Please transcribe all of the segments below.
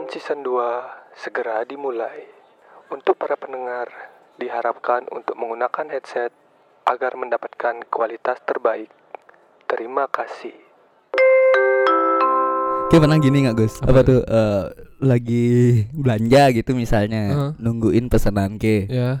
Kenalan season 2 segera dimulai. Untuk para pendengar, diharapkan untuk menggunakan headset agar mendapatkan kualitas terbaik. Terima kasih. Kayak pernah gini nggak Gus? Apa Apa, tuh eh, lagi belanja gitu misalnya Heeh. nungguin pesanan ke. Ya.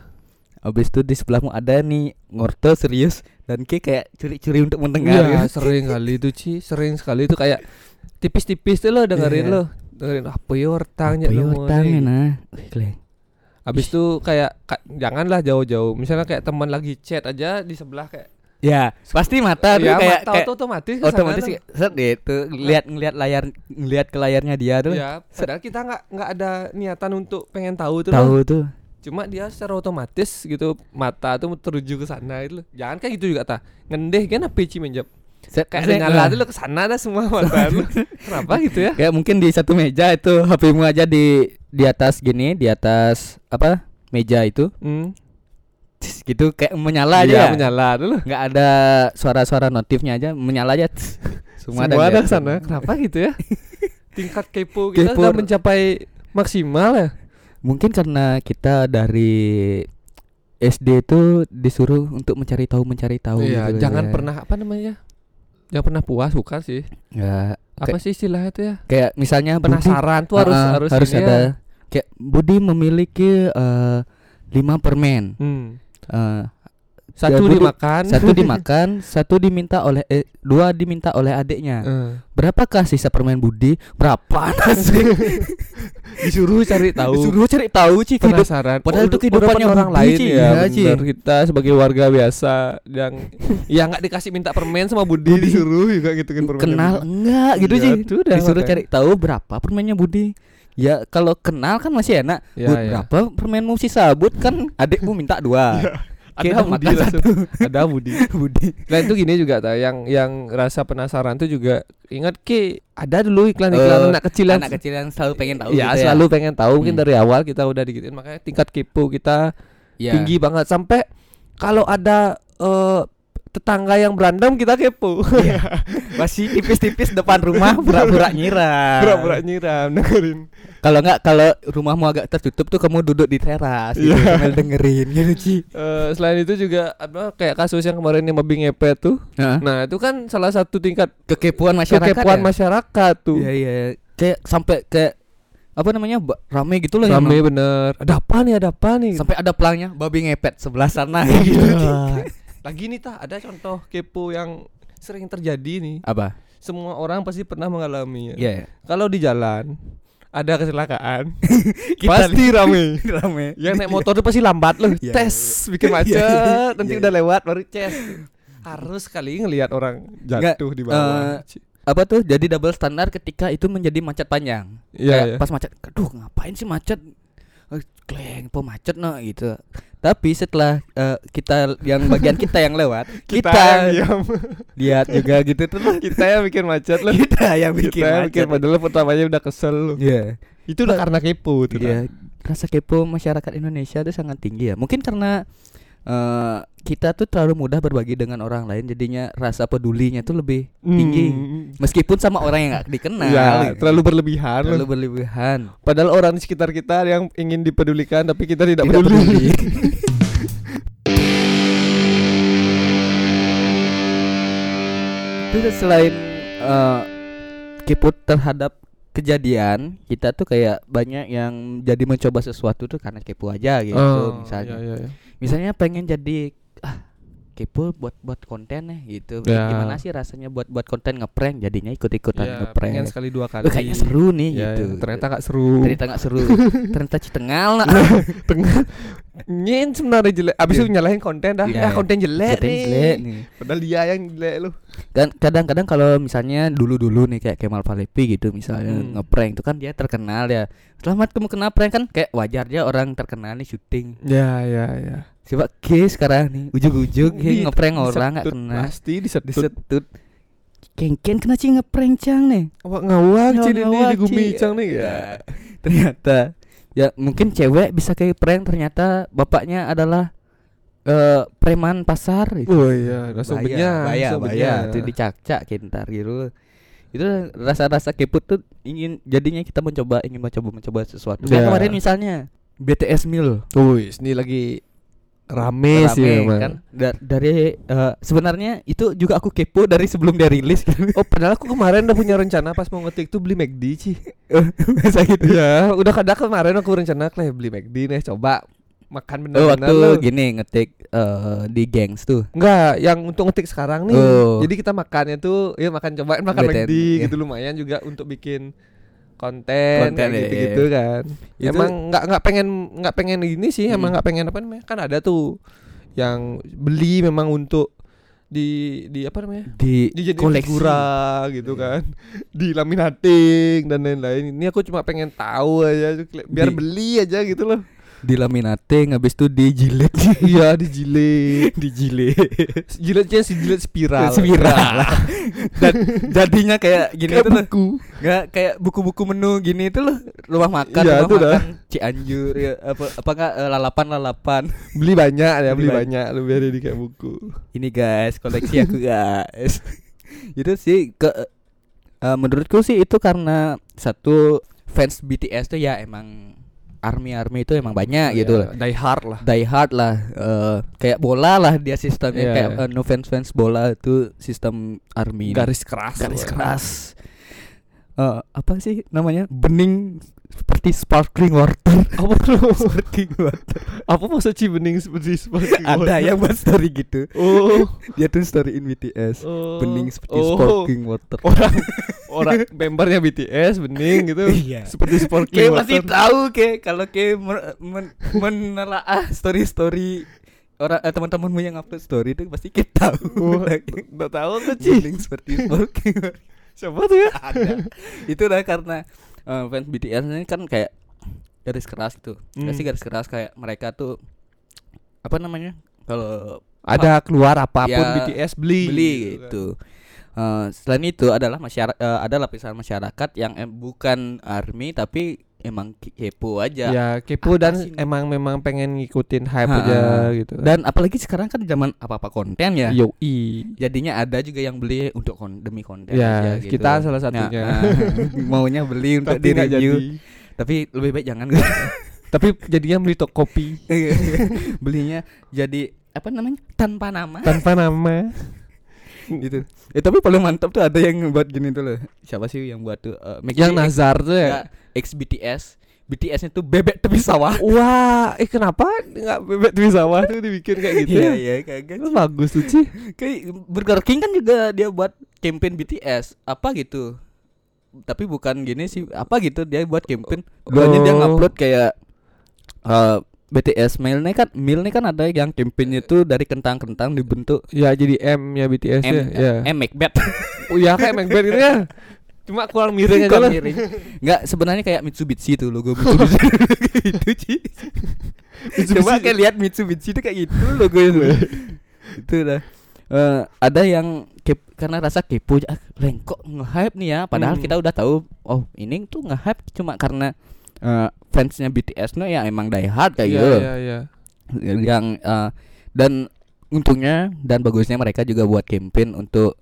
Habis itu di sebelahmu ada nih ngorto serius dan ke kayak curi-curi untuk mendengar. Iya, sering kali itu Ci, sering sekali itu kayak tipis-tipis tuh lo dengerin Iya. lo. Dengerin apa ya ortangnya Apa ya lo, utangnya nih. nah? Habis itu kayak ka- janganlah jauh-jauh. Misalnya kayak teman lagi chat aja di sebelah kayak Ya, pasti mata tuh ya, kayak, mata kayak otomatis otomatis kayak set deh tuh ngeliat ngeliat layar ngeliat ke layarnya dia tuh. Ya, padahal kita nggak nggak ada niatan untuk pengen tahu tuh. Tahu loh. tuh. Cuma dia secara otomatis gitu mata tuh tertuju ke sana itu. Jangan kayak gitu juga ta. Ngendeh kan apa Ci menjawab. Set Kayak ada nyala tuh lo ke sana dah semua mata lu. Kenapa gitu ya? Kayak mungkin di satu meja itu HPmu aja di di atas gini, di atas apa? meja itu. Hmm. Tis, gitu kayak menyala Iya, aja. menyala dulu. nggak ada suara-suara notifnya aja menyala aja semua, Semua ada ada ke sana. Kenapa gitu ya? Tingkat kepo kita Kepo. sudah mencapai maksimal ya. mungkin karena kita dari SD itu disuruh untuk mencari tahu mencari tahu Iya, gitu jangan ya. pernah apa namanya? Jangan pernah puas bukan sih? Nggak, Apa sih istilahnya itu ya? kayak misalnya Budi- Penasaran tuh harus Ah, harus harus ada ya. kayak Budi memiliki eh, lima permen Hmm. Eh, Satu Budi- dimakan, satu dimakan satu diminta oleh eh, dua diminta oleh adiknya Eh, berapakah sisa permen Budi berapa nasi disuruh cari tahu. disuruh cari tahu sih penasaran. Padahal itu Udah- kehidupannya orang Budi, lain Ci. ya. Ci. bener. Kita sebagai warga biasa yang yang nggak dikasih minta permen sama Budi, disuruh juga gitu kan permen. kenal enggak gitu sih itu udah disuruh makanya. cari tahu berapa permennya Budi ya kalau kenal kan masih enak Ya, Bud, ya. berapa permenmu sisa Bud kan adikmu minta dua Oke, Ada Budi langsung. Ada Budi. Budi Nah itu gini juga ta, yang yang rasa penasaran tuh juga ingat ki ada dulu iklan-iklan Eh, anak kecil yang anak kecil yang selalu pengen tahu ya gitu selalu pengen tahu mungkin Hmm. dari awal kita udah digituin makanya tingkat kepo kita Ya. tinggi banget sampai kalau ada eh, tetangga yang berantem kita kepo. Masih tipis-tipis depan rumah pura-pura nyiram. Pura-pura nyiram dengerin. Kalau enggak kalau rumahmu agak tertutup tuh kamu duduk di teras gitu Iya. sambil dengerin. Gitu Ci. Eh, selain itu juga ada kayak kasus yang kemarin yang babi ngepet tuh. Heeh. nah itu kan salah satu tingkat kekepuan masyarakat kekepoan ya? masyarakat tuh. Iya iya kayak sampai kayak apa namanya rame gitu loh rame emang. bener. Ada apa nih ada apa nih? Sampai ada pelangnya babi ngepet sebelah sana gitu. Iya. Lagi nih tah ada contoh kepo yang sering terjadi nih. Apa? Semua orang pasti pernah mengalaminya. Iya. Kalau di jalan ada kecelakaan, pasti rame. rame. Yang naik motor tuh pasti lambat loh. Iya. Tes bikin macet, Iya. nanti Iya. udah lewat baru ces. Harus kali ngelihat orang jatuh di bawah. eh, Apa tuh? Jadi double standar ketika itu menjadi macet panjang. Iya, Kayak iya. Pas macet, aduh ngapain sih macet? Eh, Kleng, po macet no gitu. Tapi setelah eh, kita yang bagian kita yang lewat, kita, yang diam. lihat juga gitu tuh. kita yang bikin macet loh. kita yang bikin kita yang bikin macet. padahal pertamanya udah kesel loh. Iya. Itu udah karena kepo tuh. Iya, rasa kepo masyarakat Indonesia itu sangat tinggi ya. Mungkin karena eh, kita tuh terlalu mudah berbagi dengan orang lain, jadinya rasa pedulinya tuh lebih tinggi. Hmm. Meskipun sama orang yang nggak dikenal, gitu. terlalu berlebihan terlalu berlebihan. Padahal orang di sekitar kita yang ingin dipedulikan tapi kita tidak, Tidak peduli. peduli. Terus selain eh, kepo terhadap kejadian, kita tuh kayak banyak yang jadi mencoba sesuatu tuh karena kepo aja gitu, Oh, misalnya. iya, iya, iya. misalnya pengen jadi ah kepo buat buat konten nih gitu Ya. gimana sih rasanya buat buat konten ngeprank jadinya ikut ikutan Iya, ngeprank pengen sekali dua kali. Eh, kayaknya seru nih Iya, gitu iya. Ternyata gak seru. ternyata nggak seru ternyata citengal nak Tengah Nyin sebenarnya jelek. Abis Iya. itu nyalahin konten dah. Iya. Ya konten jelek Konten nih. jelek nih Padahal dia yang jelek lu. kan kadang-kadang kalau misalnya dulu-dulu nih kayak Kemal Palevi gitu misalnya Hmm. ngeprank itu kan dia terkenal ya selamat kamu kena prank kan kayak wajar aja orang terkenal nih syuting Ya, ya, ya. Coba ke sekarang nih ujug-ujug he, ngeprank orang nggak kena Pasti disetut. disetut kengken kena sih ngeprank cang nih Awak Ngawak, sih ini di gumi cang nih. Ya. Ya. ternyata ya mungkin cewek bisa kayak prank ternyata bapaknya adalah eh preman pasar gitu. Oh iya, langsung Bahaya, benyang, bahaya, bahaya. Itu dicak-cak kintar gitu. itu rasa-rasa kepo tuh ingin jadinya kita mencoba ingin mencoba mencoba sesuatu Ya. kayak kemarin misalnya BTS Mil Wih, ini lagi rame, sih emang. kan Da- dari eh, sebenarnya itu juga aku kepo dari sebelum dia rilis. Oh, padahal aku kemarin udah punya rencana pas mau ngetik tuh beli McD sih. Masa gitu Iya, udah kada kemarin aku rencana kayak beli McD nih, coba makan Oh, benar-benar. waktu loh. gini ngetik eh, di Gangs tuh Enggak, yang untuk ngetik sekarang nih. Oh. Jadi kita makannya tuh ya makan cobain makan McD iya. gitu lumayan juga untuk bikin konten, Konten, iya, gitu-gitu kan. Itu- Emang nggak nggak pengen nggak pengen ini sih, emang Hmm. nggak pengen apa namanya? Kan ada tuh yang beli memang untuk di di apa namanya? di koleksi figura gitu kan di laminating dan lain-lain ini aku cuma pengen tahu aja biar Di- beli aja gitu loh di laminating habis itu dijilid. Iya dijilid. Dijilid. Jilidnya si jilid spiral. Spiral. Dan jadinya kayak gini kayak tuh loh. buku nggak kayak buku-buku menu gini itu loh. Rumah makan Iya, rumah itu dah. makan. Cianjur ya apa apa enggak lalapan lalapan beli banyak ya Beli beli banyak. lu biar jadi kayak buku. Ini guys koleksi aku guys. Itu sih ke eh, menurutku sih itu karena satu fans BTS tuh ya emang army army itu emang banyak gitu loh. Ya, die hard lah. Die hard lah eh, kayak bola lah dia sistemnya Iya, kayak iya. eh, no fans fans bola itu sistem army garis keras. Garis keras. Eh, apa sih namanya? Bening seperti sparkling water. Apa tuh? Sparkling water. Apa maksud cibening seperti seperti ada yang buat story gitu. Oh. Dia tuh story in BTS oh. Bening seperti oh. sparkling water. Orang orang membernya BTS bening gitu. Iya. seperti sparkling Kayak pasti water. tahu kayak kalau kayak men- men- menelaah story story orang eh, teman-temanmu yang upload story itu pasti kita tahu. Wah, Nggak tahu tuh Ci. Bening seperti sparkling water. Siapa tuh ya? Ada. Itu udah karena eh, fans BTS ini kan kayak garis keras gitu Hmm. Sih garis keras kayak mereka tuh apa namanya kalau Ada keluar apa pun Ya, BTS beli beli kan. gitu Eh, selain itu adalah masyarakat ada lapisan masyarakat yang em- bukan army tapi emang kepo aja. Ya kepo Apa dan sih? emang memang pengen ngikutin hype Ha, aja gitu. Dan apalagi sekarang kan zaman apa apa konten ya. Yoi. Jadinya ada juga yang beli untuk kon- demi konten Ya, aja gitu. kita salah Nah, satunya. eh, maunya beli untuk di review. jadi. Tapi lebih baik jangan. Tapi jadinya beli tok kopi. Iya, belinya jadi apa namanya tanpa nama. Tanpa nama gitu. Eh tapi paling mantap tuh ada yang buat gini tuh loh. Siapa sih yang buat tuh uh, Yang Nazar tuh ya? Ex BTS BTS itu bebek tepi sawah. Wah Eh kenapa nggak bebek di sawah tuh dibikin kayak gitu iya ya? iya gitu. Itu bagus tuh Ci. Kayak Burger King kan juga dia buat campaign BTS apa gitu? Tapi bukan gini sih apa gitu? Dia buat campaign. Duanya dia Oh. ngupload kayak eh, BTS meal nih kan meal nih kan ada yang campaignnya itu dari kentang-kentang dibentuk Ya jadi M ya BTS M ya ya. M Macbeth Oh iya kayak Macbeth gitu ya Cuma kurang miring aja lah miring. Nggak sebenarnya kayak Mitsubishi tuh logo Mitsubishi itu Ci. Coba kayak lihat Mitsubishi itu kayak gitu logo itu. itu dah. Eh, ada yang kep, karena rasa kepo ah, Leng kok nge-hype nih ya padahal Hmm. kita udah tahu oh ini tuh nge-hype cuma karena eh, fansnya BTS no ya emang die hard kayak Iya gitu iya iya. Yang eh, dan untungnya dan bagusnya mereka juga buat campaign untuk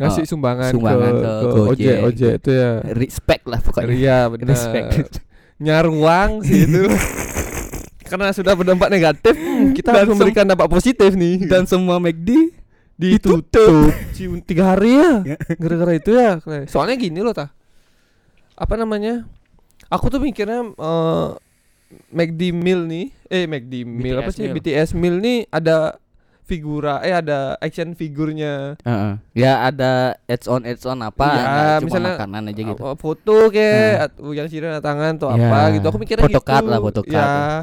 Ngasih Oh, sumbangan, sumbangan ke, ke ke. Oje Oje itu ya. Respect lah pokoknya. Iya benar. Respect. Nyaruang sih itu. Karena sudah berdampak negatif hmm, Kita harus memberikan dampak positif nih. Dan semua McD ditutup. Tiga hari ya gara-gara itu ya. Soalnya gini loh tah. Apa namanya aku tuh mikirnya eh McD Mill nih eh McD Mill apa sih Mill. BTS Mill nih ada figura eh ada action figurnya Heeh. Ya ada ads on ads on apa nggak cuma misalnya makanan aja gitu. apa, foto kayak Nah. atau yang sirena tangan atau Ya, apa gitu aku mikirnya photocard gitu lah, photocard. ya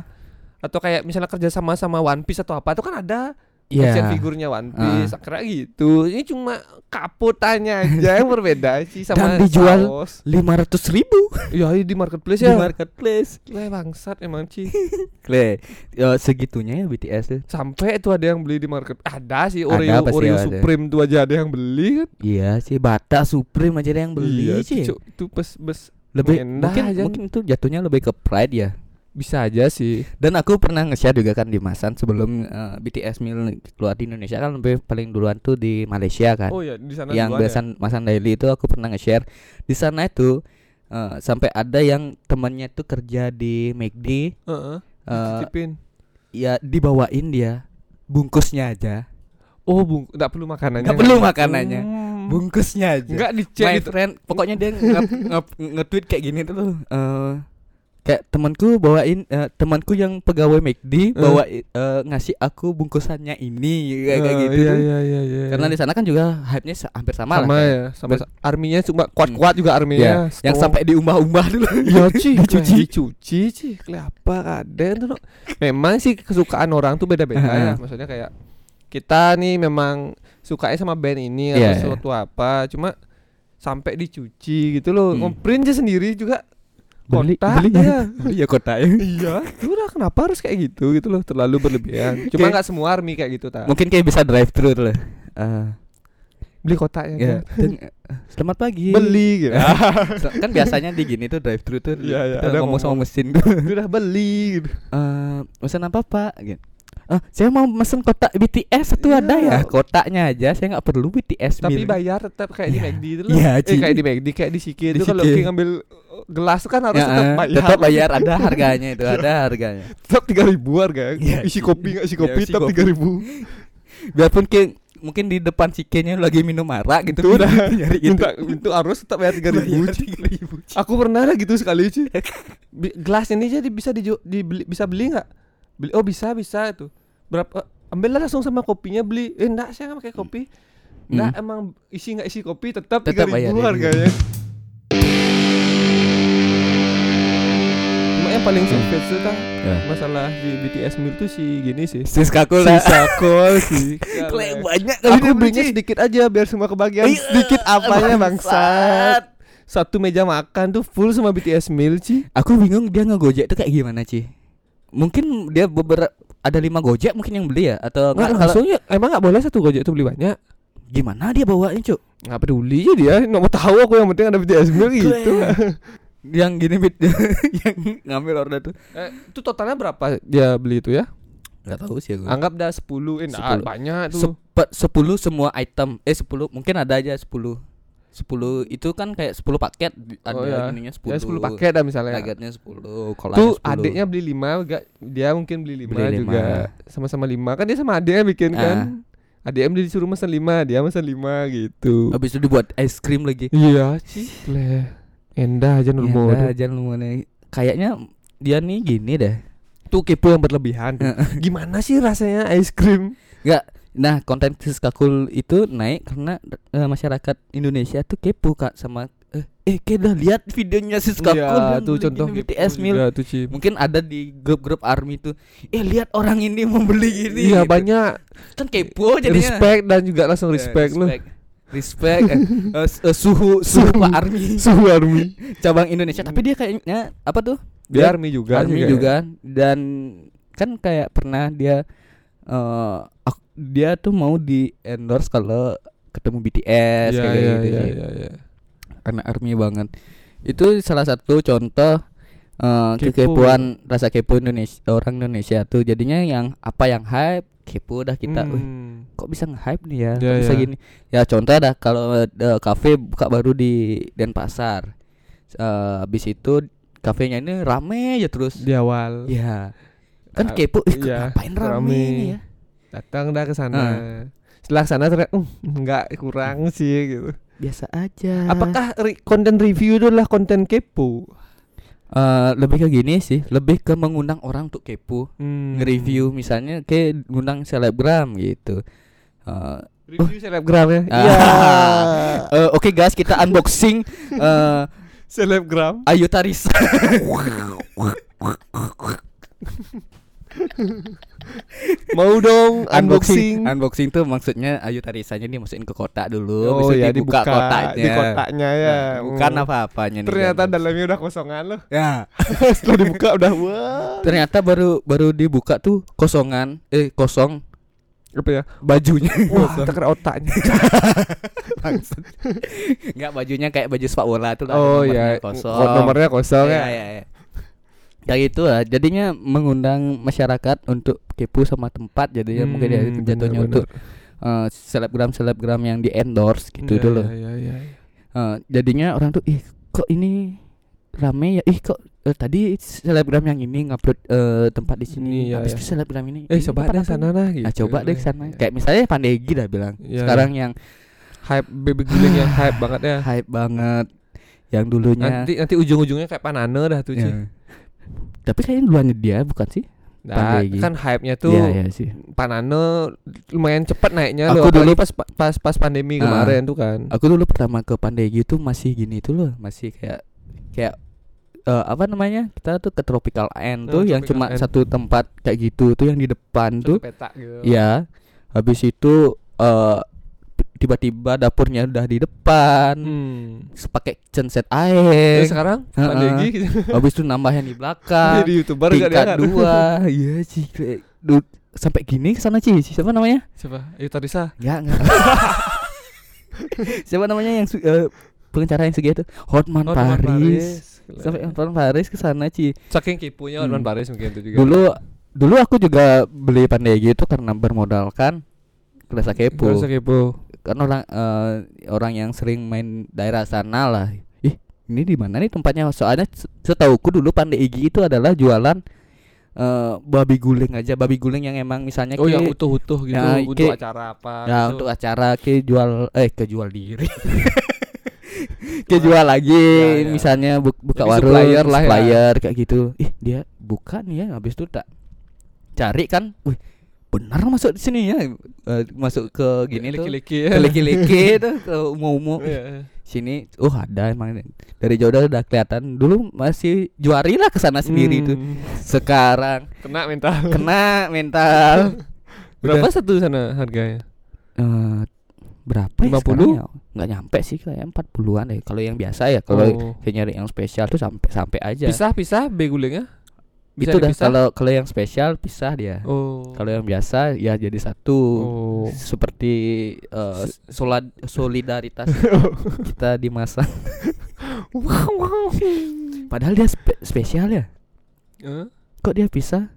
atau kayak misalnya kerja sama sama One Piece atau apa itu kan ada Iya. action figurnya One Piece akhirnya gitu ini cuma kaputannya aja yang berbeda sih sama Dan dijual lima ratus ribu ya di marketplace di ya marketplace. Lah bangsat emang Ci Kle, ya, segitunya ya BTS tuh. Sampai itu ada yang beli di market Ada sih Ada, Oreo pasti Oreo ada. Supreme tuh aja ada yang beli kan Iya sih Bata Supreme aja ada yang beli Iya sih. Itu bes bes Lebih mungkin aja. mungkin itu jatuhnya lebih ke pride ya. Bisa aja sih. Dan aku pernah nge-share juga kan di Masan sebelum eh, BTS Meal keluar di Indonesia kan lebih paling duluan tuh di Malaysia kan. Oh ya di sana yang duluan ya? Masan Daily itu aku pernah nge-share di sana itu eh, sampai ada yang temannya tuh kerja di McD Heeh. eh, Dititipin. ya dibawain dia bungkusnya aja. Oh, bung, enggak perlu makanannya. Nggak perlu makanannya. Hmm. Bungkusnya aja. Enggak My dicek gitu. friend, pokoknya dia nge- nge- nge-tweet kayak gini tuh loh. Eh, kayak temanku bawain eh, temanku yang pegawai McD bawa eh, ngasih aku bungkusannya ini kayak, kayak Eh, gitu. Iya iya iya iya. Karena di sana kan juga hype-nya hampir sama, sama, lah. ya, sama arminya cuma kuat-kuat juga Ya, arminya. yang Strong. sampai diumbah-umbah dulu. Iya Ci Dicuci. Dicuci Ci Kenapa kadang tuh. Memang sih kesukaan orang tuh beda-beda ya Maksudnya kayak Kita nih memang Sukanya sama band ini Iya, Atau sesuatu apa Cuma Sampai dicuci gitu loh Hmm. Ngeprint aja sendiri juga Beli- Kotak beli ya Iya kota ya. Iya itu udah kenapa harus kayak gitu gitu loh Terlalu berlebihan Cuma nggak semua army kayak gitu tak Mungkin kayak bisa drive thru tuh. Eh, Beli kotaknya ya. kan Dan, eh, selamat pagi. Beli gitu kan biasanya di gini tuh drive thru tuh Iya, iya, kita ada ngomong sama ngomong. mesin tuh. Udah beli gitu pesan apa pak? Gitu. Ah, saya mau mesen kotak BTS satu Iya. ada ya kotaknya aja saya nggak perlu BTS Tapi meal. bayar tetap kayak di Iya. McD itu loh. Iya, eh kayak di McD kayak di Siki itu kalau ngambil uh, gelas kan harus Ya, tetap eh, bayar. tetap bayar ada harganya itu ada harganya tetap tiga ribu harga. Iya, isi kopi nggak isi Iya, kopi tetap tiga ribu. biarpun kayak mungkin di depan sikenya lagi minum arak gitu Itu udah nyari gitu Minta itu harus tetap bayar tiga ribu. Bayar 3.000, Ci. Aku pernah ada gitu sekali sih. gelas ini jadi bisa di dibeli bisa beli nggak? Beli oh bisa bisa itu. Berapa ambillah langsung sama kopinya beli. Eh enggak saya nggak pakai kopi. Enggak emang isi nggak isi kopi tetap tiga Tetap bayar, ribu harganya. Cuma yang paling savage tuh tah Ya. masalah di BTS Meal tuh si gini sih. Siska Si Sakol sih. Klek banyak Aku belinya sedikit aja biar semua kebagian. Iya, Sedikit apanya bangsat. Satu meja makan tuh full sama BTS Meal sih. Aku bingung dia ngegojek itu kayak gimana Ci Mungkin dia beberapa ada lima gojek mungkin yang beli ya? Atau Nggak langsung ya Emang nggak boleh satu gojek tuh beli banyak? Gimana dia bawanya cuk? Nggak peduli aja dia Nggak mau tahu aku yang penting ada BTS Meal gitu. yang gini bit. Yang ngambil order tuh. Eh, Itu totalnya berapa dia beli itu ya? Nggak tahu sih aku. Anggap dah 10 Eh nggak, 10. banyak tuh. Sepuluh semua item. Eh sepuluh mungkin ada aja sepuluh sepuluh itu kan kayak sepuluh paket ada Oh, ya. ininya sepuluh. Ya 10 paket dah misalnya. Nuggetnya sepuluh kolanya Tuh sepuluh. adiknya beli 5 gak, Dia mungkin beli 5 Beli lima. juga Sama-sama 5 Kan dia sama adiknya bikin Ah. kan. Adiknya beli disuruh mesen 5 Dia mesen 5 gitu. Habis itu dibuat es krim lagi. Iya sih Leh Endah aja ya, udah, jangan lu mana kayaknya dia nih gini deh. Tuh kepo yang berlebihan. Gimana sih rasanya es krim? Enggak. Nah, konten Siskakul itu naik karena eh, masyarakat Indonesia tuh kepo Kak sama eh eh udah lihat videonya Siskakul Iya yang tuh contoh gitu BTS juga tuh Ci. Mungkin ada di grup-grup army tuh. Eh lihat orang ini mau beli gini. Iya gitu. banyak Kan kepo jadinya. Respect dan juga langsung Ya, respect lu respect. Respect eh, s- eh, suhu suhu Pak Army Suhu army cabang Indonesia tapi dia kayaknya apa tuh Dia army juga Army sih juga dan kan kayak pernah dia eh ak- dia tuh mau di endorse kalau ketemu BTS Iya kayak iya gitu iya sih. iya iya. Karena Army banget. Itu salah satu contoh eh Kepo. kekepoan rasa kepo Indonesia orang Indonesia tuh jadinya yang apa yang hype kepo dah kita "Wih, Hmm. kok bisa nge-hype nih ya, kok bisa ya. gini ya contoh dah kalau eh, kafe buka baru di Denpasar Eh habis itu kafenya ini rame ya terus Di awal Ya. Kan Ah, kepo, iya, ngapain rame, rame. ini ya? Datang dah ke sana Ah. Setelah sana ternyata uh, Enggak kurang sih gitu Biasa aja. Apakah re- konten review itu adalah konten kepo? Eh, lebih ke gini sih, lebih ke mengundang orang untuk kepo, Hmm. nge-review misalnya kayak ngundang selebgram gitu. Eh, Review selebgram ya Ah. Iya eh, Oke guys, kita unboxing eh Selebgram Ayu Tarisa. Mau dong unboxing unboxing tuh maksudnya Ayu Tarisanya nih masukin ke kotak dulu, Oh itu ya dibuka, dibuka kotaknya. Di kotaknya ya Nah, bukan Hmm. apa-apanya nih. Ternyata kan. dalamnya udah kosongan loh ya. Setelah dibuka udah wah Ternyata baru baru dibuka tuh kosongan, eh kosong Apa ya bajunya. Wah kira otaknya. Enggak bajunya kayak baju sepak bola tuh. Oh nomornya ya kosong. Nomornya kosong Iya, ya iya, iya. kayak gitu lah jadinya mengundang masyarakat untuk kepo sama tempat jadinya mungkin ya Hmm, jatuhnya bener, untuk eh, selebgram selebgram yang di endorse gitu Iya, dulu iya, iya, iya. Eh, jadinya orang tuh ih kok ini rame ya ih kok eh, tadi selebgram yang ini ngupload eh, tempat di sini Iya, habis iya. itu selebgram ini Eh ini coba tempat deh apa sana nah gitu. Nah, coba deh sana Iya. kayak misalnya Pandegi dah bilang Iya, sekarang yang hype baby guling yang hype banget ya. hype banget yang dulunya Nanti nanti ujung-ujungnya kayak Panane dah tuh, Ci. ya. tapi kayaknya duluannya dia bukan sih Nah, Pandegi. kan hype-nya tuh Iya iya sih Panane lumayan cepat naiknya Aku loh. Dulu- pas pas pas pandemi Ah. kemarin tuh kan. aku dulu pertama ke Pandegi itu masih gini tuh loh masih kayak kayak eh, apa namanya kita tuh ke Tropical End Oh, tuh yang Tropical cuma End. satu tempat kayak gitu tuh yang di depan tuh Satu petak gitu. ya habis itu eh tiba-tiba dapurnya udah di depan Hmm. pakai genset air Terus sekarang Heeh. pandemi gitu. habis itu nambah yang di belakang Jadi youtuber tingkat dua iya sih sampai gini ke sana Ci siapa namanya Siapa? Ayu Tarisa. Enggak, enggak. Siapa namanya yang eh, pengacara yang sugi itu? Hotman teman Paris. Gila. Sampai Hotman Paris ke sana, Ci. Saking kipunya Hotman Hmm. Paris mungkin itu juga. Dulu dulu aku juga beli Pandegi itu karena bermodalkan rasa kepo. Rasa kepo. Kan orang eh, orang yang sering main daerah sana lah. Ih, ini di mana nih tempatnya? Soalnya se- setauku dulu Pandegi itu adalah jualan eh, babi guling aja, babi guling yang emang misalnya Oh ke- yang utuh-utuh gitu Ya, untuk kayak- acara apa Ya gitu. untuk acara ke jual eh ke jual diri. ke jual lagi Ya, ya. misalnya bu- buka Jadi warung supplier lah ya. supplier kayak gitu. Ih, dia buka nih ya habis itu tak cari kan. Wih, benar masuk di sini ya. Eh, masuk ke gini tuh. liki-liki Ke liki-liki tuh ke umum-umum. Ih, Iya. Sini oh ada emang dari jauh udah udah kelihatan. Dulu masih juari lah ke sana sendiri tuh. Hmm. Sekarang Kena mental. kena mental. Berapa satu sana harganya? Eh berapa ya 50? sekarang ya? Nggak nyampe sih kayak 40-an deh. Kalau yang biasa ya, kalau Oh. nyari yang spesial tuh sampai sampai aja. Pisah-pisah B gulingnya? Bisa itu dah kalau kalau yang spesial pisah dia. Oh. Kalau yang biasa ya jadi satu. Oh. Seperti Se- solad- solidaritas kita di masa. wow, wow. Padahal dia spe- spesial ya. Hah? Kok dia pisah?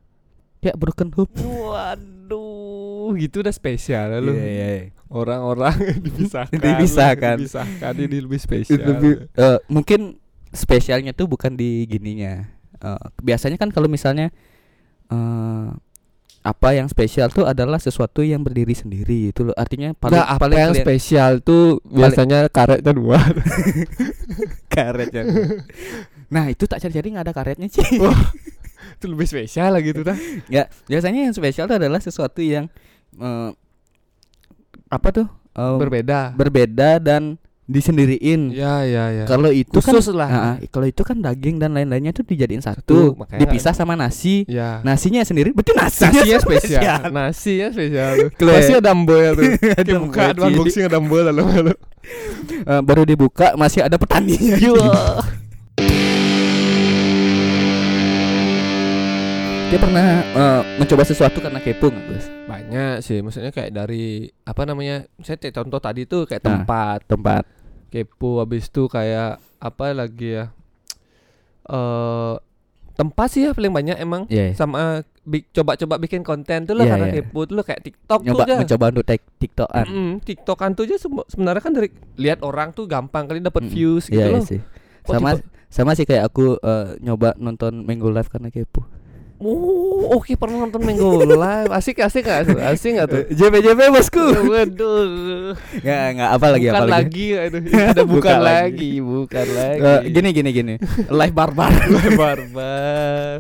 Kayak broken home. Waduh, gitu udah spesial ya lu. Iya, iya. Orang-orang dipisahkan. Dipisahkan. Dipisahkan ini lebih spesial. Lebih- eh, mungkin spesialnya tuh bukan di gininya. Eh, biasanya kan kalau misalnya eh apa yang spesial tuh adalah sesuatu yang berdiri sendiri itu loh. Artinya paling Nah, apa paling yang spesial tuh biasanya karetnya dua. karetnya. nah, itu tak cari-cari nggak ada karetnya sih. itu lebih spesial lagi tuh dah. ya, biasanya yang spesial tuh adalah sesuatu yang eh, apa tuh? Eh, Berbeda. berbeda dan disendiriin. Ya, ya, ya. Kalau itu Khusus kan lah. Ah, kalau itu kan daging dan lain-lainnya tuh dijadiin Satu, satu, makanya- dipisah sama nasi. Ya. Nasinya sendiri berarti nasinya, Nasinya spesial. Nasinya spesial. Kle- Nasi ada ya tuh. Ada Kayak buka ada unboxing ada ambo lalu lalu. Eh, baru dibuka masih ada petaninya. Dia pernah eh, mencoba sesuatu karena kepo nggak Gus? Banyak sih, maksudnya kayak dari apa namanya? Saya contoh tadi tuh kayak Nah. tempat Tempat. kepo habis itu kayak apa lagi ya? Eh tempat sih ya paling banyak emang Iya. sama bi- coba-coba bikin konten tuh lah Iya, karena iya. kepo tuh lah kayak TikTok Nyoba tuh aja. mencoba untuk tik tiktokan. Mm, TikTokan tuh aja sebenarnya kan dari lihat orang tuh gampang kali dapat Mm-mm. views gitu Iya, iya loh. sih. Kok Sama sama sih kayak aku eh, nyoba nonton Minggu Live karena kepo. Oh, oke pernah nonton Minggu Live. Asik asik gak tuh? Asik gak tuh? JP JP bosku. Waduh. Nggak nggak apa lagi bukan apa lagi. lagi aduh. Udah bukan, Bukan lagi. lagi, bukan lagi. Eh, gini gini gini. Live barbar. barbar.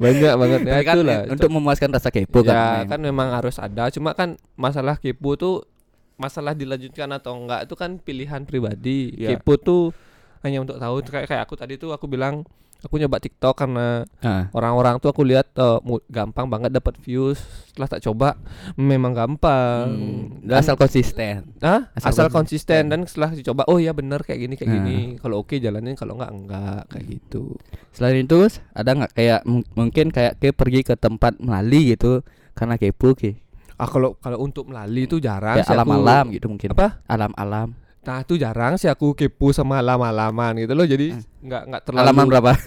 Banyak banget ya kan itulah. untuk memuaskan rasa kepo ya, kan. kan memang harus ada. Cuma kan masalah kepo tuh masalah dilanjutkan atau enggak itu kan pilihan pribadi. Ya. Kepo tuh hanya untuk tahu kayak kayak aku tadi tuh aku bilang aku nyoba TikTok karena Ah. orang-orang tuh aku lihat mu- gampang banget dapat views. Setelah tak coba memang gampang. Hmm, Dan- asal konsisten. Hah? asal asal, konsisten. konsisten dan setelah dicoba oh ya bener kayak gini kayak Nah. gini kalau oke jalanin kalau enggak enggak kayak gitu Selain itu ada nggak kayak mung- mungkin kayak ke pergi ke tempat melali gitu karena kepo ki. ah kalau kalau untuk melalui itu jarang aku- alam-alam gitu mungkin. Apa? Alam-alam. Nah itu jarang sih aku kepo sama halaman-halaman gitu loh Jadi Hmm. nggak nggak terlalu Halaman berapa?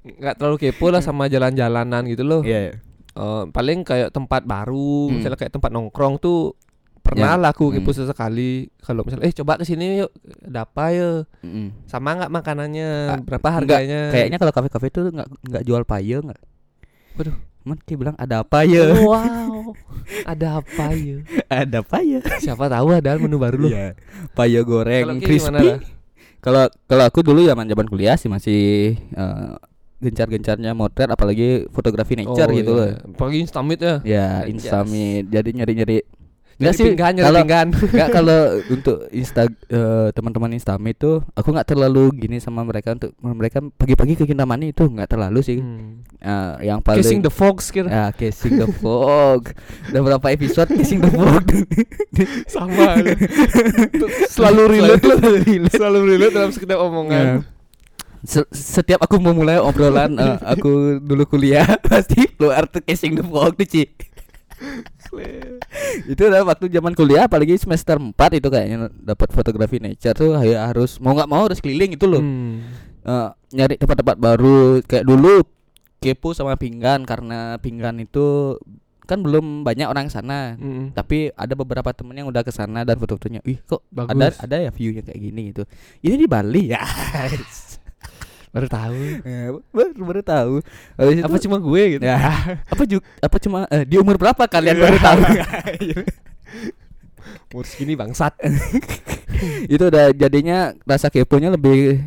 nggak terlalu kepo lah sama jalan-jalanan gitu loh Iya. Eh, Paling kayak tempat baru Hmm. Misalnya kayak tempat nongkrong tuh Pernah Ya. lah aku kepo Hmm. sesekali Kalau misalnya eh coba ke sini yuk Ada apa ya Mm-mm. Sama nggak makanannya Ah, Berapa enggak, harganya Kayaknya kalau kafe-kafe itu nggak nggak jual paye nggak? Waduh. Cuman dia bilang ada apa ya? Wow Ada apa ya ada paye. Siapa tahu ada menu baru loh Iya. Paye goreng crispy. Kalau kalau aku dulu zaman zaman kuliah sih masih eh, gencar-gencarnya motret apalagi fotografi nature Oh, gitu iya. loh. Apalagi Instamit ya Ya. Instamit. Jadi nyari-nyari Nyari Nggak sih, pinggan, nyari kalau-. Enggak kalau untuk insta eh, teman-teman Instamit tuh aku nggak terlalu gini sama mereka untuk mereka pagi-pagi ke Kintamani itu nggak terlalu sih. Hmm. Eh, yang paling Kissing the fox kira Ya, Kissing the Fog. Udah berapa episode Kissing the Fog? sama selalu relate Selalu relate. selalu relate dalam setiap Ya. omongan Se- setiap aku mau mulai obrolan eh, aku dulu kuliah pasti keluar tuh Kissing the Fog tuh, Ci. Itu udah waktu zaman kuliah apalagi semester 4 itu kayaknya dapat fotografi nature tuh ya harus mau nggak mau harus keliling itu loh. Hmm. Eh, nyari tempat-tempat baru kayak dulu kepo sama pinggan karena pinggan itu kan belum banyak orang sana Hmm. tapi ada beberapa temen yang udah ke sana dan foto-fotonya ih kok Bagus. ada ada ya view-nya kayak gini gitu ini di Bali ya baru tahu. Baru, baru tahu. Habis apa itu- cuma gue gitu? Ya. Apa juga apa cuma eh, di umur berapa kalian baru tahu? Umur segini bangsat. Itu udah jadinya rasa keponya lebih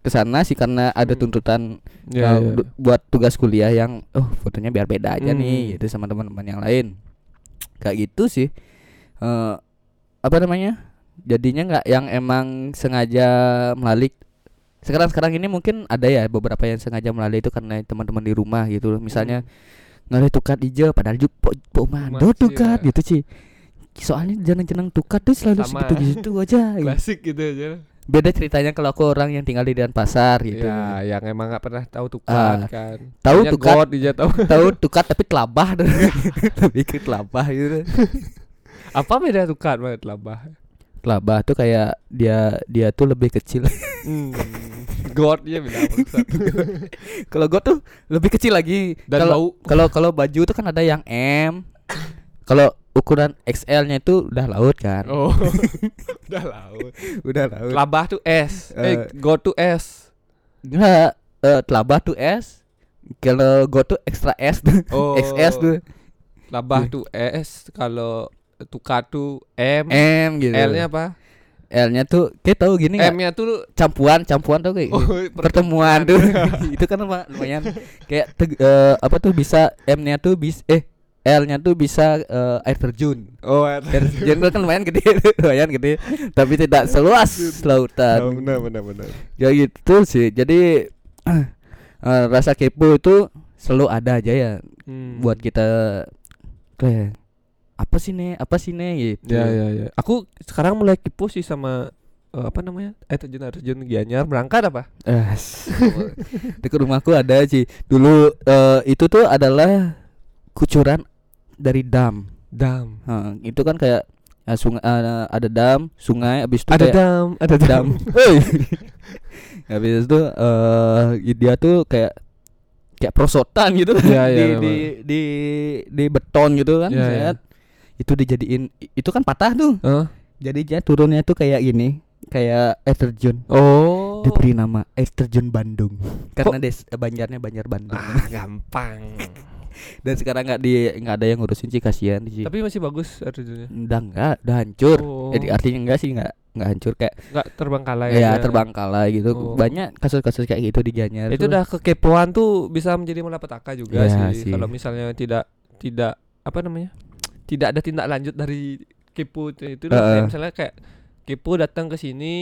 ke sana sih karena ada Hmm. tuntutan uh, ya. du- buat tugas kuliah yang oh fotonya biar beda aja Hmm. nih gitu sama teman-teman yang lain. Kayak gitu sih. Eh apa namanya? Jadinya nggak yang emang sengaja melalui sekarang sekarang ini mungkin ada ya beberapa yang sengaja melalui itu karena teman-teman di rumah gitu. Loh misalnya ngalih tukat hijau padahal juga po, po mando tukat ya. gitu sih soalnya jenang-jenang tukat tuh selalu Sama. segitu-gitu aja. Klasik gitu aja. Beda ceritanya kalau aku orang yang tinggal di Denpasar gitu. Ya yang emang nggak pernah tahu tukat Ah, kan. tahu Taunya tukat. God dia tahu tahu tukat tapi telabah lebih ke telabah gitu. Apa beda tukat banget labah telabah tuh kayak dia dia tuh lebih kecil. Hmm. God dia bilang kalau gue tuh lebih kecil lagi. Dan kalau bau. kalau kalau baju tuh kan ada yang M. Kalau ukuran XL-nya itu udah laut kan. Oh. Udah laut. Udah laut. Labah tuh S. Eh. Eh. God tuh S. Enggak, eh, telabah tuh S. Kalau gue tuh extra S tuh. Oh. XS tuh. Labah tuh S kalau tukat tuh M. M gitu. L-nya apa L-nya tuh kayak tahu gini? M-nya tuh campuan campuan tuh kayak oh, pertemuan. Tuh. Itu kan luma- lumayan kayak teg- eh, apa tuh bisa M-nya tuh bis eh L-nya tuh bisa eh, air terjun. Oh air terjun. kan lumayan gede lumayan gede. Tapi tidak seluas lautan. Benar benar benar. Ya gitu sih. Jadi eh, rasa kepo itu selalu ada aja ya Hmm. buat kita kayak apa sih nih apa sih nih gitu. Ya ya ya. Aku sekarang mulai kepo sih sama eh, apa namanya air terjun terjun Gianyar berangkat apa Eh, dekat rumahku ada sih. Dulu eh, itu tuh adalah kucuran dari dam. Dam. Hah, itu kan kayak eh, sungai eh, ada dam sungai habis itu ada dam ada dam, habis itu eh dia tuh kayak kayak prosotan gitu Iya, iya, di, memang. di di di beton gitu kan iya. set. Itu dijadiin itu kan patah tuh. Hah? jadi dia turunnya tuh kayak gini kayak air terjun oh. Diberi nama air terjun Bandung karena des eh, banjarnya Banjar Bandung. Ah gampang. Dan sekarang nggak di nggak ada yang ngurusin sih kasihan sih tapi masih bagus air terjunnya udah enggak udah hancur. Oh. jadi artinya enggak sih enggak enggak hancur. Kayak nggak terbengkalai ya aja. terbangkalai gitu. Oh. banyak kasus-kasus kayak gitu di Gianyar itu tuh. udah kekepoan tuh bisa menjadi malapetaka juga Iya sih, sih. kalau misalnya tidak tidak apa namanya tidak ada tindak lanjut dari kepo itu. Heeh. Kayak misalnya kayak kepo datang ke sini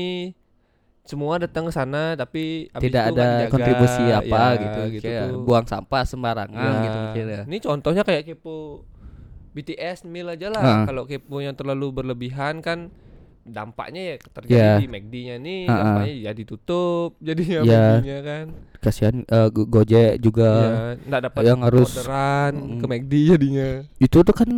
semua datang ke sana tapi tidak ada dijaga. kontribusi apa Ya, gitu, kayak tuh. buang sampah sembarangan Ya. gitu mungkin ya. Ini contohnya kayak kepo BTS mil aja lah. Heeh. Kalau kepo yang terlalu berlebihan kan dampaknya ya terjadi Ya. di McD-nya nih, Heeh. dampaknya ya ditutup jadinya Ya. McD-nya kan. kasihan Go- Gojek juga nggak dapat yang harus- orderan Mm. ke McD jadinya. itu tuh kan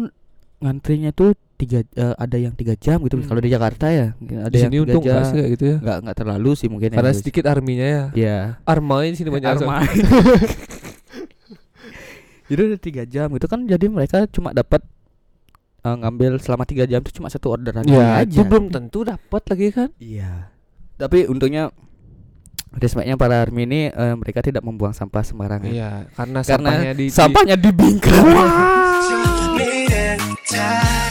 ngantrinya tuh tiga eh, ada yang tiga jam gitu Hmm. kalau di Jakarta ya ada Di yang sini tiga untung jam kayak gitu ya. nggak nggak terlalu sih mungkin ya, Karena Gus. sedikit arminya ya. ya Armain sini banyak Arma. itu udah tiga jam itu kan jadi mereka cuma dapat eh, ngambil selama tiga jam itu cuma satu orderan Ya, aja itu belum tentu dapat lagi kan. iya tapi untungnya respectnya para army ini eh, mereka tidak membuang sampah sembarangan Iya, karena karena sampahnya di, di- sampahnya di bingkai time.